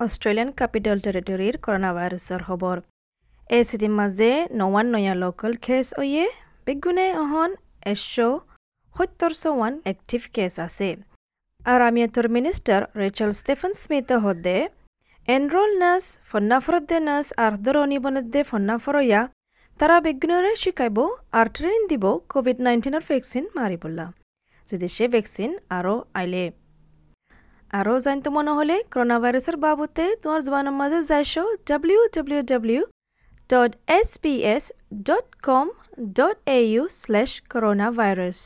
Australian capital টেৰিটৰীৰ corona ভাইৰাছৰ খবৰ। এই চিটিৰ মাজে নৱান নয়া লোকেল কেছ অয়ে বেগুনে অহন এশ সত্তৰ ওৱান এক্টিভ কেছ আছে। আর আমিয়াতর মিনিস্টার রেচেল স্টেফেন স্মিথ হদে নাস ফন্নাফরদে নাস আর দরনি বনদে ফন্নাফরয়া তারা বেগুনরে শিকাইব আর ট্রেনিং দিব কোভিড নাইন্টিনের ভ্যাকসিন মারিবল্লা যদি সে ভ্যাকসিন আরও আইলে আরও জানতে মনে হলে করোনা ভাইরাসের বাবদে তোমার জবানের মাঝে যাইছ W W W dot S P S dot com dot A U slash corona virus